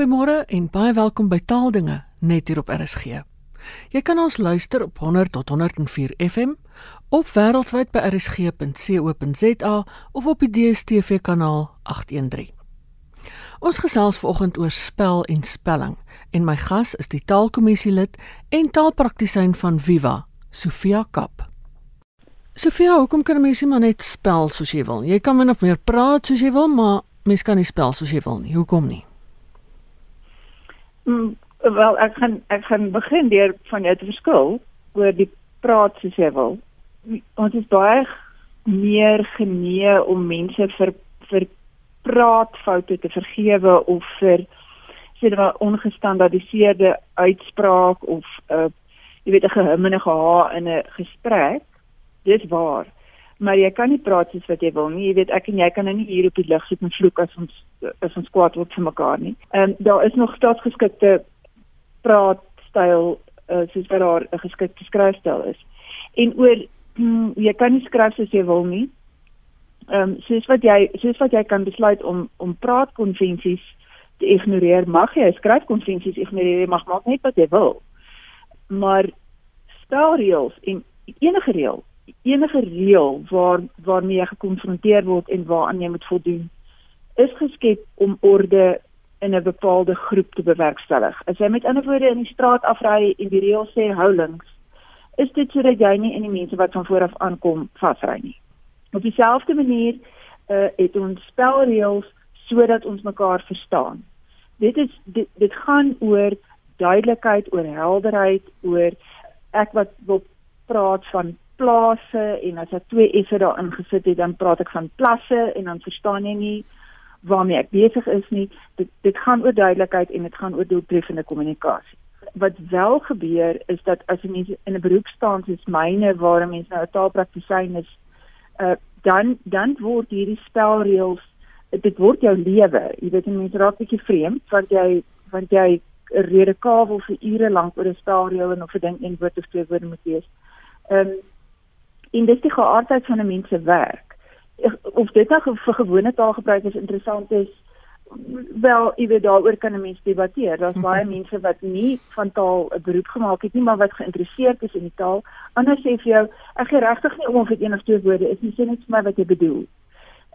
Goeiemôre en baie welkom by Taaldinge net hier op RSG. Jy kan ons luister op 100 tot 104 FM of wêreldwyd by rsg.co.za of op die DStv kanaal 813. Ons gesels vanoggend oor spel en spelling en my gas is die taalkommissielid en taalpraktisyn van Viva, Sofia Kap. Sofia, hoekom kan mense maar net spel soos jy wil? Jy kan min of meer praat soos jy wil, maar mens kan nie spel soos jy wil nie. Hoekom nie? Mm, wel ek gaan ek gaan begin deur van jou te verskil oor die praat soos jy wil. Ons is baie meer genee om mense vir vir praatfoute te vergewe of vir sê dit maar ongestandaardiseerde uitspraak of 'n uh, jy weet 'n gehimmige ha in 'n gesprek. Dis waar maar jy kan nie praat soos wat jy wil nie. Jy weet ek en jy kan nou nie hier op die lig sit en vloek as ons as ons kwaad word vir mekaar nie. Ehm um, daar is nog staatsgeskikte praatstyl uh, soos wat daar 'n geskikte skryfstyl is. En oor mm, jy kan nie skryf soos jy wil nie. Ehm um, soos wat jy soos wat jy kan besluit om om praatkonvensies te ignoreer, mag jy skryfkonvensies ignoreer, jy mag maak net wat jy wil. Maar staalreëls en enige reël enige reël waar waarmee jy gekonfronteer word en waaraan jy moet voldoen is geskep om orde in 'n bepaalde groep te bewerkstellig. As jy met ander woorde in die straat afry en die reël sê hou links, is dit sodat jy nie in die mense wat van voor af aankom vasry nie. Op dieselfde manier uh, het ons spelreëls sodat ons mekaar verstaan. Dit is dit, dit gaan oor duidelikheid, oor helderheid, oor ek wat wil praat van plase en as ek twee effe daarin gesit het dan praat ek van plasse en dan verstaan jy nie waarmee ek besig is nie. Dit dit gaan oor duidelikheid en dit gaan oor doeltreffende kommunikasie. Wat wel gebeur is dat as jy in 'n beroep staan soos myne waar mense nou 'n taalpraktisyn is uh, dan dan word hierdie spelreëls dit word jou lewe. Jy weet mense raak bietjie vreemd want jy want jy rede kabel vir ure lank oor 'n spelreël en of 'n ding een woord of twee woorde moet wees. Ehm um, en dis die geaardheid van 'n mens se werk. Of dit nou vir gewone taalgebruikers interessant is, wel, jy weet daaroor kan 'n mens debatteer. Daar's baie mense wat nie van taal 'n beroep gemaak het nie, maar wat geïnteresseerd is in die taal. Anders sê vir jou, ek gee regtig nie om of dit een of twee woorde is nie, sê net vir my wat jy bedoel.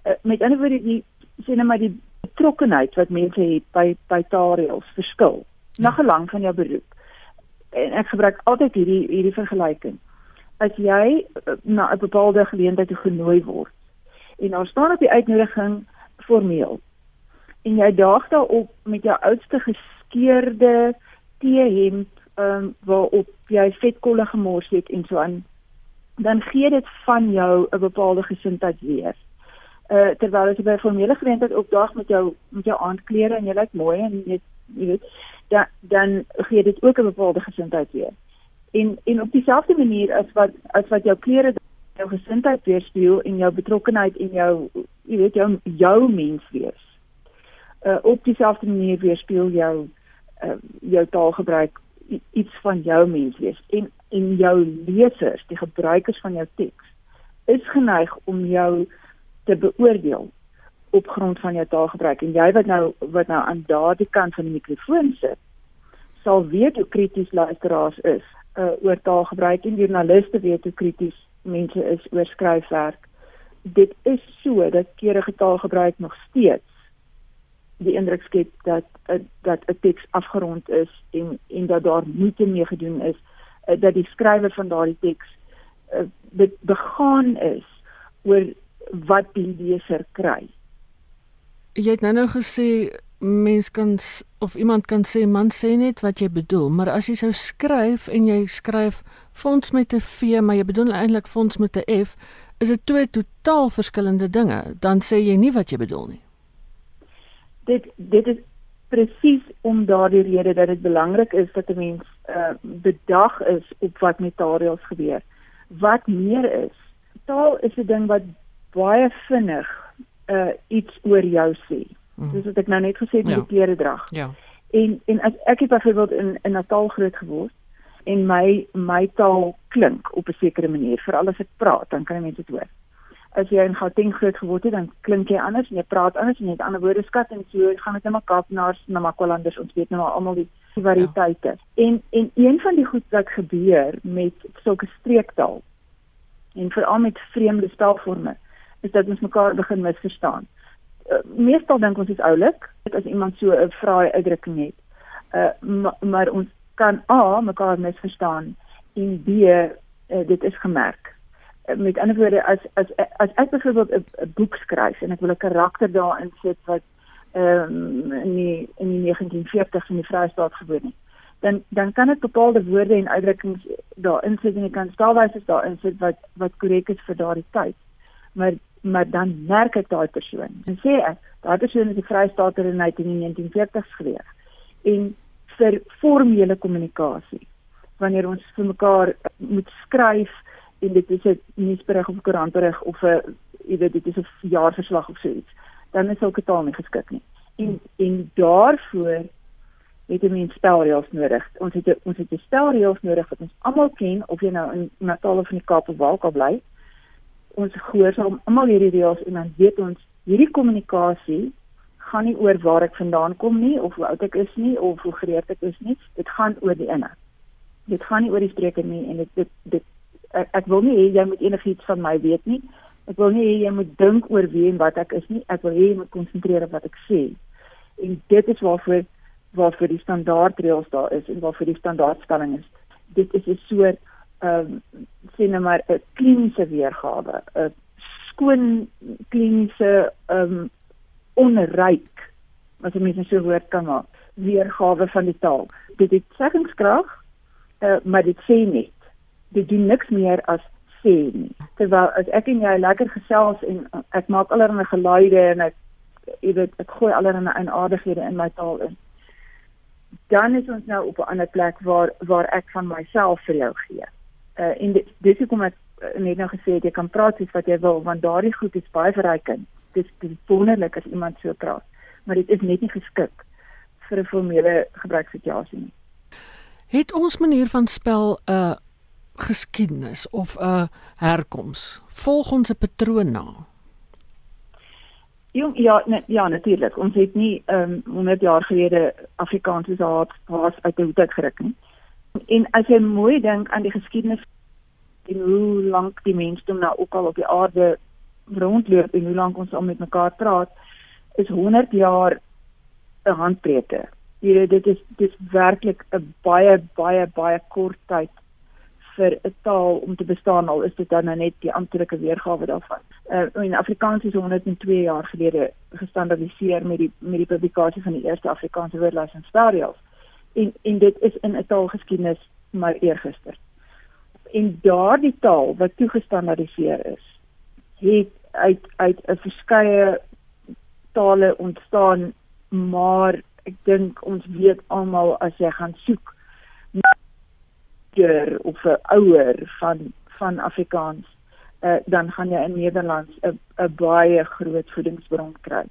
Uh, met ander woorde, die sê net maar die betrokkenheid wat mense het by by taalreëls verskil na gelang van jou beroep. En ek gebruik altyd hierdie hierdie vergelyking as jy eh, na 'n bepaalde geleentheid genooi word. En daar staan op die uitnodiging formeel. En jy daag daarop met jou oudste geskeurde T-hemp um, waarop jy vetkolle gemors het en so aan. Dan gee dit van jou 'n bepaalde gesindheid weer. Uh terwyl as jy by 'n formele geleentheid opdaag met jou met jou aandklere en jy lyk mooi en jy weet dan dan gee dit ook 'n bepaalde gesindheid weer en en op dieselfde manier as wat as wat jou klere jou gesindheid weerspieël en jou betrokkenheid en jou jy weet jou jou mens wees. Uh op dieselfde manier weerspieël jou uh jou taalgebruik iets van jou mens wees. En en jou lesers, die gebruikers van jou teks is geneig om jou te beoordeel op grond van jou taalgebruik. En jy wat nou wat nou aan daardie kant van die mikrofoon sit sal weet hoe krities luisteraars is uh, oor taalgebruik en joernaliste weet hoe krities mense is oor skryfwerk. Dit is so dat keurige taalgebruik nog steeds die indruk skep dat uh, dat 'n teks afgerond is en en dat daar moeite mee gedoen is uh, dat die skrywer van daardie teks uh, begaan is oor wat die leser kry. Jy het nou nou gesê mens kan of iemand kan sê man sê net wat jy bedoel, maar as jy sou skryf en jy skryf fonds met 'n V, maar jy bedoel eintlik fonds met 'n F, is dit twee totaal verskillende dinge. Dan sê jy nie wat jy bedoel nie. Dit dit is presies om daardie rede dat dit belangrik is dat 'n mens uh, bedag is op wat met taalreëls gebeur. Wat meer is, taal is 'n ding wat baie vinnig uh, iets oor jou sê. Mm. Soos wat ek nou net gesê het met ja. die klere drag. Ja. En en as ek het byvoorbeeld in in Natal groot geword en my my taal klink op 'n sekere manier, veral as ek praat, dan kan mense dit hoor. as jy in Gauteng groot geword het, dan klink jy anders en jy praat anders en jy het ander woordeskat en so gaan dit net maar Kaapenaars en Makwalanders ons weet nou maar almal die variëteite. Ja. En en een van die goed wat gebeur met sulke streektaal en veral met vreemde spelforme is dat ons mekaar begin misverstaan. Uh, meestal dink ons is oulik as iemand so 'n vrae uitdrukking het. Uh maar, maar ons kan A mekaar misverstaan en B uh, dit is gemerk. Uh, met ander woorde as as as ek byvoorbeeld 'n boek skryf en ek wil 'n karakter daarin sit wat ehm um, in die in die 1940s in die Vrystaat gewoon het dan dan kan ek bepaalde woorde en uitdrukkings daarin sit en ek kan staalwyse daarin sit wat wat korrek is vir daardie tyd. Maar maar dan merk ek daai persoon. En sê ek, daai persoon is 'n vrystaater in 1940s gewees. En vir formele kommunikasie wanneer ons vir mekaar moet skryf en dit is 'n nuusberig of koerantberig of 'n jy weet dit is 'n jaarverslag of so iets, dan is sulke taal nie geskik nie. En en daarvoor het 'n mens stelreëls nodig. Ons het a, ons het 'n stelreëls nodig wat ons almal ken of jy nou in Natal of in die Kaap of al bly. Ons gehoorsaam almal hierdie reëls en dan weet ons hierdie kommunikasie gaan nie oor waar ek vandaan kom nie of hoe oud ek is nie of hoe gereed ek is nie. Dit gaan oor die inhoud. Dit gaan nie oor die spreuke nie en dit dit, dit ek, ek wil nie hê jy moet enigiets van my weet nie. Ek wil nie hê jy moet dink oor wie en wat ek is nie. Ek wil hê jy moet konsentreer op wat ek sê. En dit is waarvoor waarvoor die standaardreëls daar is en waarvoor die standaardstelling is. Dit is 'n soort ehm um, sien nou maar 'n kliniese weergawe, 'n skoon kliniese ehm um, onryk as jy mens so woord kan maak, weergawe van die taal. Dit het seggingskrag, uh, maar dit sê net. Dit doen niks meer as sê nie. Terwyl as ek en jy lekker gesels en ek maak allerlei geluide en ek jy weet ek gooi allerlei aardighede in my taal in dan is ons nou op 'n ander plek waar waar ek van myself vir jou gee. Uh en dit dis hoekom ek uh, net nou gesê het jy kan praat soos wat jy wil want daardie goed is baie verrykend. Dit is wonderlik as iemand so praat, maar dit is net nie geskik vir 'n formele gebruikssituasie nie. Het ons manier van spel 'n uh, geskiedenis of 'n uh, herkoms? Volg ons 'n patroon na? Jong, ja, ne, ja, natuurlik. Ons het nie ehm um, 100 jaar gelede Afrikaans as haar uit die hoed uitgeruk nie. En as jy mooi dink aan die geskiedenis en hoe lank die mensdom nou ook al op die aarde rondloop en hoe lank ons al met mekaar praat, is 100 jaar 'n handbreke. Hier dit is dit is werklik 'n baie baie baie kort tyd vir 'n taal om te bestaan al is dit dan nou net die amptelike weergawe daarvan. Uh in Afrikaans is 102 jaar gelede gestandardiseer met die met die publikasie van die eerste Afrikaanse woordlys en spelreëls. En en dit is in 'n taalgeskiedenis maar eergister. En daardie taal wat toegestandardiseer is, het uit uit 'n verskeie tale ontstaan, maar ek dink ons weet almal as jy gaan soek ouer of 'n ouer van van Afrikaans, uh, dan gaan jy in Nederlands 'n 'n baie groot voedingsbron kry.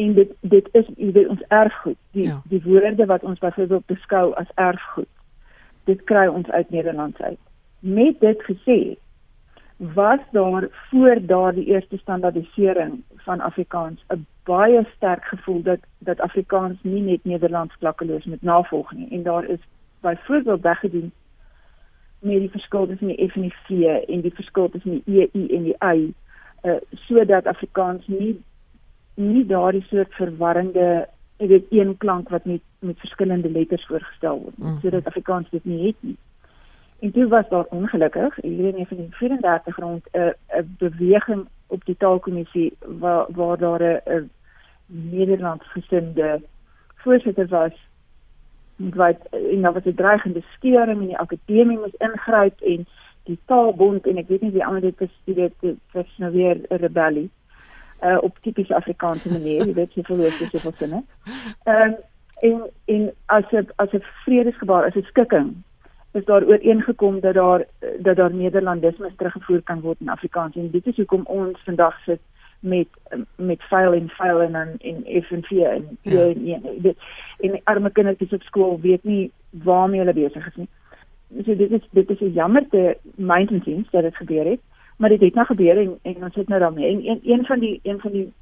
En dit dit is jy weet ons erfgoed, die ja. die woorde wat ons byvoorbeeld beskou as erfgoed. Dit kry ons uit Nederlands uit. Met dit gesê, was daar voor daardie eerste standaardisering van Afrikaans 'n baie sterk gevoel dat dat Afrikaans nie net Nederlands klakkeloos met navolg nie en daar is byvoorbeeld weggedoen met die verskil tussen die F en die V en die verskil tussen die E, I en die Y uh sodat Afrikaans nie nie daardie soort verwarrende ek weet een klank wat met met verskillende letters voorgestel word mm sodat Afrikaans dit nie het nie. En toe was daar ongelukkig hier in 1934 rond 'n uh, 'n beweging op die taalkommissie waar waar daar 'n Nederlands gesinde voorsitter was wat en dan was 'n dreigende skeuring en die akademie moes ingryp en die taalbond en ek weet nie wie ander dit is dit was nou weer 'n rebellie uh op tipies Afrikaanse manier jy weet jy verloor jy soveel sinne. Ehm en en as 'n as 'n vredesgebaar as 'n skikking is daar ooreengekom dat daar dat daar Nederlandisme teruggevoer kan word in Afrikaans en dit is hoekom ons vandag sit met met file en file en dan in F en V en ja. en ja, dit en arme kindertjies op skool weet nie waarmee hulle besig is nie. So dit is dit is 'n jammer te myntensiens dat dit gebeur het, maar dit het nou gebeur en, en ons sit nou daarmee. En een een van die een van die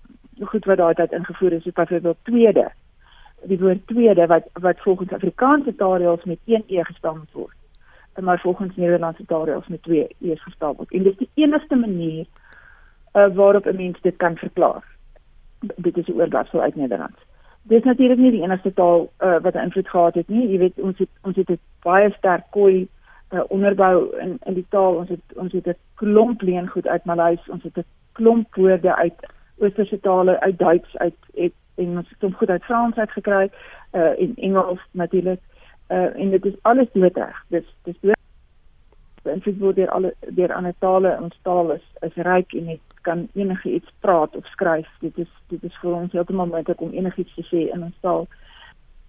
goed wat daai tyd ingevoer is, is byvoorbeeld tweede. Die woord tweede wat wat volgens Afrikaanse taalreëls met een e gespel word. Maar volgens Nederlandse taalreëls met twee e's gespel word. En dit is die enigste manier uh, waarop 'n mens dit kan verklaar. Dit is 'n oorblyfsel uit Nederlands. Dit is natuurlik nie die enigste taal uh, wat 'n invloed gehad het nie. Jy weet ons het ons het 'n baie sterk koi uh, onderbou in in die taal. Ons het ons het 'n klomp leengoed uit Maleis, ons het 'n klomp woorde uit Oosterse tale, uit Duits, uit het, en ons het hom goed uit Frans uit gekry, uh in Engels natuurlik. Uh en dit is alles doodreg. Dis dis dood beïnvloed word deur alle deur ander tale. Ons taal is is ryk en dit kan enige iets praat of skryf. Dit is dit is vir ons heeltemal moontlik om enigiets te sê in ons taal.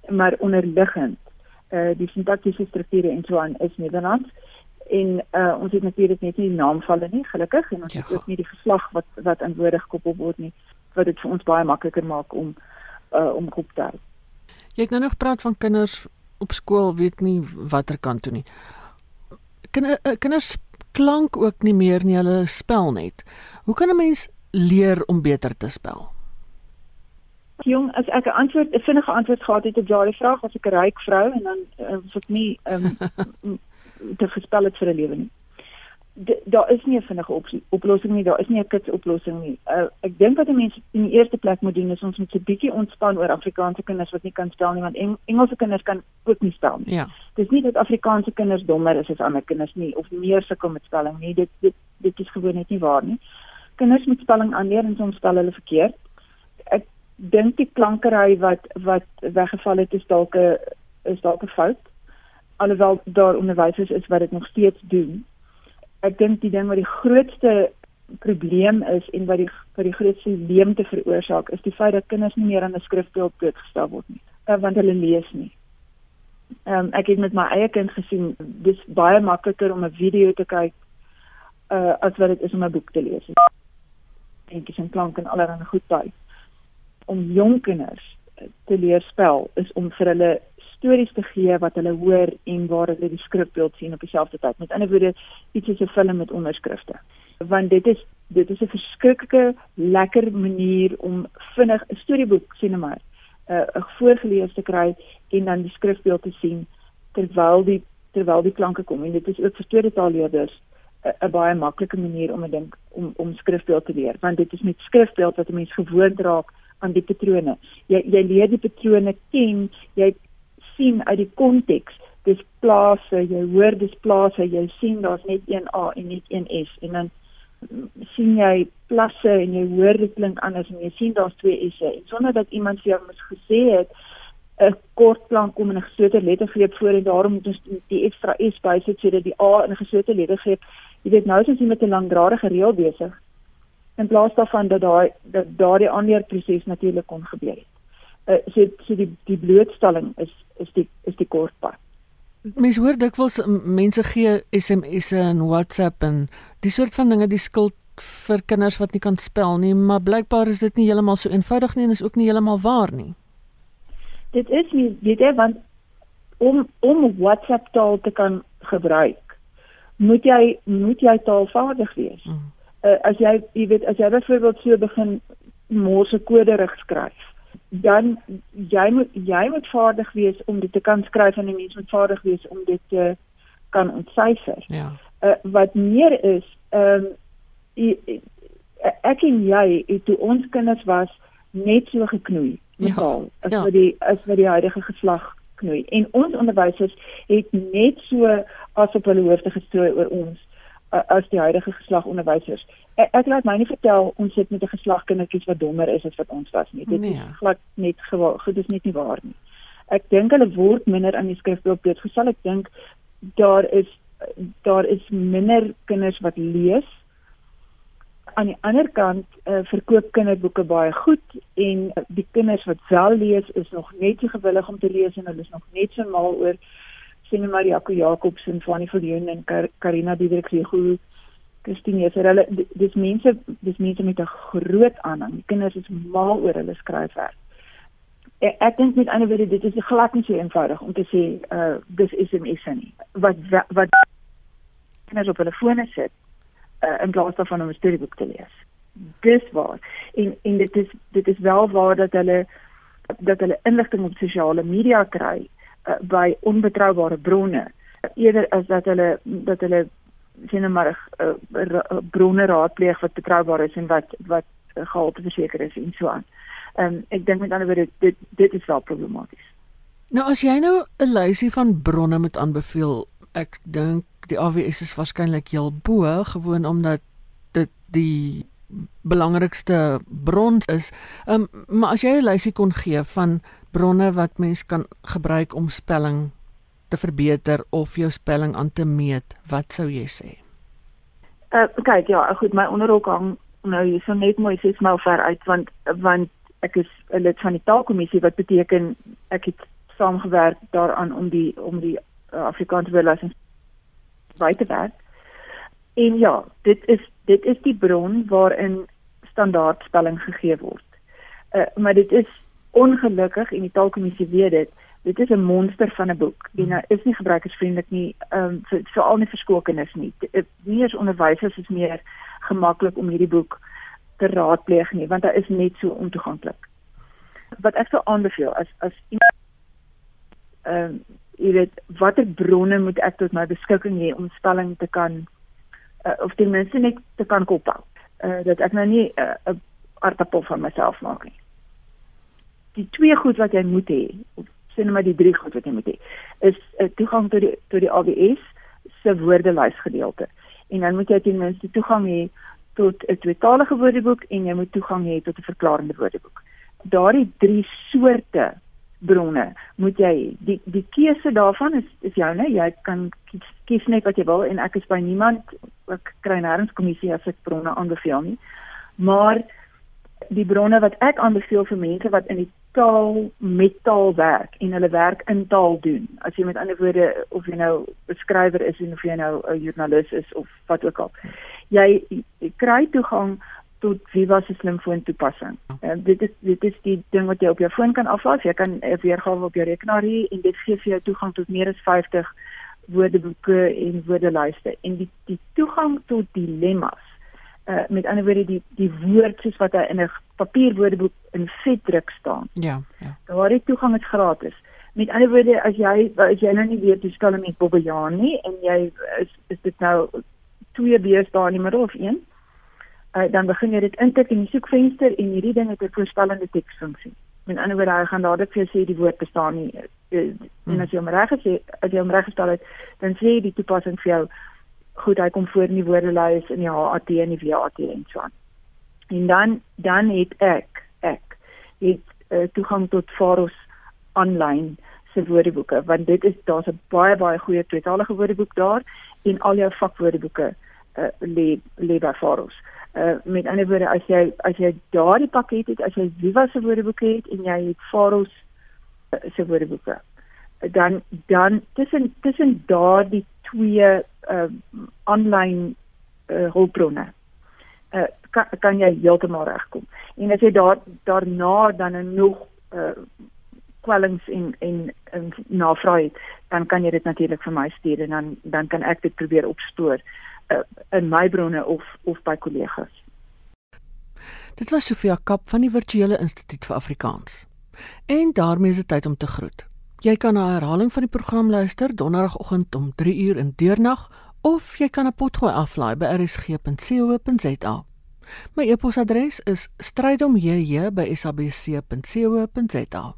Maar onderliggend uh die sintaktiese strukture en so aan is Nederlands en uh ons het natuurlik net nie naamvalle nie gelukkig en ons ja. het ook nie die geslag wat wat aan woorde gekoppel word nie wat dit vir ons baie makliker maak om uh om groep te hou. Jy het nou nog gepraat van kinders op skool weet nie watter kant toe nie. Kinder, kinders klank ook nie meer nie, hulle spel net. Hoe kan 'n mens leer om beter te spel? Jong, as ek 'n antwoord, 'n vinnige antwoord gehad het op daardie vraag, as ek 'n ryk vrou en dan uh, as ek nie um, te gespel het vir 'n lewe nie. Daar is nie 'n vinnige opsie, oplossing nie, daar is nie 'n kits oplossing nie. Uh, ek dink wat mense in die eerste plek moet doen is ons moet 'n bietjie ontspan oor Afrikaanse kinders wat nie kan spel nie, want Eng Engelse kinders kan ook nie spel nie. Ja. Dis nie dat Afrikaanse kinders dommer is as ander kinders nie of meer sukkel met spelling nie. Dit dit dit is gewoon net nie waar nie. Kinders moet spelling aanleer en soms spel hulle verkeerd. Ek dink die klankery wat wat weggeval het is dalk 'n is dalk 'n fout alhoewel daar onderwysers is wat dit nog steeds doen. Ek dink die ding wat die grootste probleem is en wat die wat die grootste leemte veroorsaak is die feit dat kinders nie meer aan 'n skrifbeeld blootgestel word nie, uh, want hulle lees nie. Ehm um, ek het met my eie kind gesien dis baie makliker om 'n video te kyk uh as wat dit is om 'n boek te lees. Dink jy sien klank en allerlei goed by. Om jong kinders te leer spel is om vir hulle stories te gee wat hulle hoor en waar hulle die skrifbeeld sien op dieselfde tyd. Met ander woorde, iets soos 'n film met onderskrifte. Want dit is dit is 'n verskriklike lekker manier om vinnig 'n storieboek sien nou maar uh, 'n voorgeles te kry en dan die skrifbeeld te sien terwyl die terwyl die klanke kom en dit is ook vir tweede taalleerders 'n baie maklike manier om 'n ding om om skrifbeeld te leer want dit is met skrifbeeld wat 'n mens gewoond raak aan die patrone. Jy jy leer die patrone ken, jy sien uit die konteks dis plase jy hoor dis plase jy sien daar's net een A en net een S en dan sien jy plasse en jy hoor dit klink anders en jy sien daar's twee S'e en sonder dat iemand vir jou mos gesê het 'n kort plank kom in 'n geslote lettergreep voor en daarom moet ons die ekstra S bysit sodat die A in 'n geslote lettergreep jy weet nou is ons met 'n langdradige reël besig in plaas daarvan dat daai dat daardie aanleerproses natuurlik kon gebeur het uh, so so die die blootstelling is is die is die kort pad. Mens hoor dikwels mense gee SMS'e en WhatsApp en die soort van dinge die skuld vir kinders wat nie kan spel nie, maar blykbaar is dit nie heeltemal so eenvoudig nie en is ook nie heeltemal waar nie. Dit is nie dit is want om om WhatsApp taal te kan gebruik, moet jy moet jy taalvaardig wees. Mm. Uh, as jy jy weet as jy byvoorbeeld so begin Morse kode rig skryf dan jy moet jy moet vaardig wees om dit te kan skryf en 'n mens moet vaardig wees om dit te kan ontsyfer. Ja. Uh, wat meer is, ehm um, ek en jy het toe ons kinders was net so geknoei met taal ja, as ja. vir die as vir die huidige geslag knoei. En ons onderwysers het net so asof hulle hoofde gestrooi oor ons as die huidige geslag onderwysers. Ek, ek laat my nie vertel ons sit met 'n geslag kindertjies wat dommer is as wat ons was nie. Dit nee. is glad net goed is net nie waar nie. Ek dink hulle word minder aan die skrifbeeld blootgestel. Ek dink daar is daar is minder kinders wat lees. Aan die ander kant uh, verkoop kinderboeke baie goed en die kinders wat wel lees is nog net so gewillig om te lees en hulle is nog net so mal oor sien maar Jaco Jacobs en Fanny Viljoen en Karina Diederik Rigo Christine sê hulle dis mense dis mense met 'n groot aanhang die kinders is mal oor hulle skryfwerk ek, ek dink met ander woorde dit is glad nie so eenvoudig om te sê uh dis SMS nie wat wat kinders op hulle fone sit uh, in plaas daarvan om 'n storieboek te lees. Dis waar. En en dit is dit is wel waar dat hulle dat hulle inligting op sosiale media kry uh, by onbetroubare bronne eerder as dat hulle dat hulle sien maar uh, bronne raadpleeg wat betroubaar is en wat wat uh, gehalte verseker is en so aan. Ehm um, ek dink met ander woorde dit dit is wel problematies. Nou as jy nou 'n lysie van bronne moet aanbeveel, ek dink die AWS is waarskynlik heel bo gewoon omdat dit die belangrikste bron is. Ehm um, maar as jy 'n lysie kon gee van bronne wat mens kan gebruik om spelling te verbeter of jou spelling aan te meet, wat sou jy sê? Uh kyk ja, goed, my onderrok hang nou hier so net mooi ses maal ver uit want want ek is 'n lid van die taalkommissie wat beteken ek het saamgewerk daaraan om die om die uh, Afrikaanse woordlisting by te werk. En ja, dit is dit is die bron waarin standaard spelling gegee word. Uh, maar dit is ongelukkig en die taalkommissie weet dit. Dit is 'n monster van 'n boek. En nou is nie gebruikersvriendelik nie, ehm um, vir vir al die verskokenis nie. Nie eens onderwysers is meer gemaklik om hierdie boek te raadpleeg nie, want dit is net so ontoeganklik. Wat ek sou aanbeveel as as iemand ehm um, jy weet watter bronne moet ek tot my beskikking hê om spelling te kan uh, of ten minste net te kan koppel. Uh, dat ek nou nie eh, 'n uh, aardappel van myself maak nie. Die twee goed wat jy moet hê, sê net maar die drie goed wat jy moet hê, is 'n toegang tot die tot die AWS se woordelys gedeelte. En dan moet jy ten minste toegang hê tot 'n tweetalige woordeboek en jy moet toegang hê tot 'n verklarende woordeboek. Daardie drie soorte bronne moet jy die die keuse daarvan is is joune jy kan kies, kies net wat jy wil en ek is by niemand ek kry nêrens kommissie as ek bronne aanbeveel nie maar die bronne wat ek aanbeveel vir mense wat in die taal met taal werk en hulle werk in taal doen as jy met ander woorde of jy nou 'n skrywer is en of jy nou 'n joernalis is of wat ook al jy, jy kry toegang tot Viva se slimfoon toepassing. Uh, dit is dit is die ding wat jy op jou foon kan aflaai. Jy kan 'n weergawe op jou rekenaar hê en dit gee vir jou toegang tot meer as 50 woordeboeke en woordelyste en die die toegang tot dilemmas. Uh met ander woorde die die woord soos wat hy in 'n papierwoordeboek in vetdruk staan. Ja, ja. Daardie toegang is gratis. Met ander woorde as jy as jy nou nie weet hoe spel met Bobbejaan nie en jy is is dit nou twee B's daar in die middel of een? uh, dan begin jy dit intik in die soekvenster en hierdie ding het 'n voorspellende teksfunksie. Met ander woorde, hy gaan dadelik vir jou sê die woord bestaan nie. Uh, en hmm. as jy hom reg gesê, as jy hom reg gestel het, dan sê die toepassing vir jou goed, hy kom voor in die woordelys in die HAT en die WAT en so aan. En dan dan het ek ek het uh, toegang tot Faros online se woordeboeke want dit is daar's 'n baie baie goeie tweetalige woordeboek daar en al jou vakwoordeboeke uh, lê lê by Faros. Uh, met ander woorde as jy as jy daardie pakket het, as jy Viva se woordeboek het en jy het Faros uh, se woordeboeke, dan dan tussen tussen daardie twee uh online uh, hulpbronne uh kan, kan jy heeltemal regkom. En as jy daar daarna dan nog uh kwellings en en, en navraag het, dan kan jy dit natuurlik vir my stuur en dan dan kan ek dit probeer opspoor uh, in my bronne of of by kollegas. Dit was Sofia Kap van die Virtuele Instituut vir Afrikaans. En daarmee is dit tyd om te groet. Jy kan na herhaling van die program luister donderdagoggend om 3 uur in deernag of jy kan 'n potgooi aflaai by rsg.co.za. My e-posadres is strydomjj@sabc.co.za.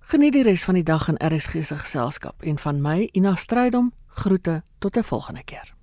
Geniet die res van die dag in RSG se geselskap en van my Ina Strydom groete tot 'n volgende keer.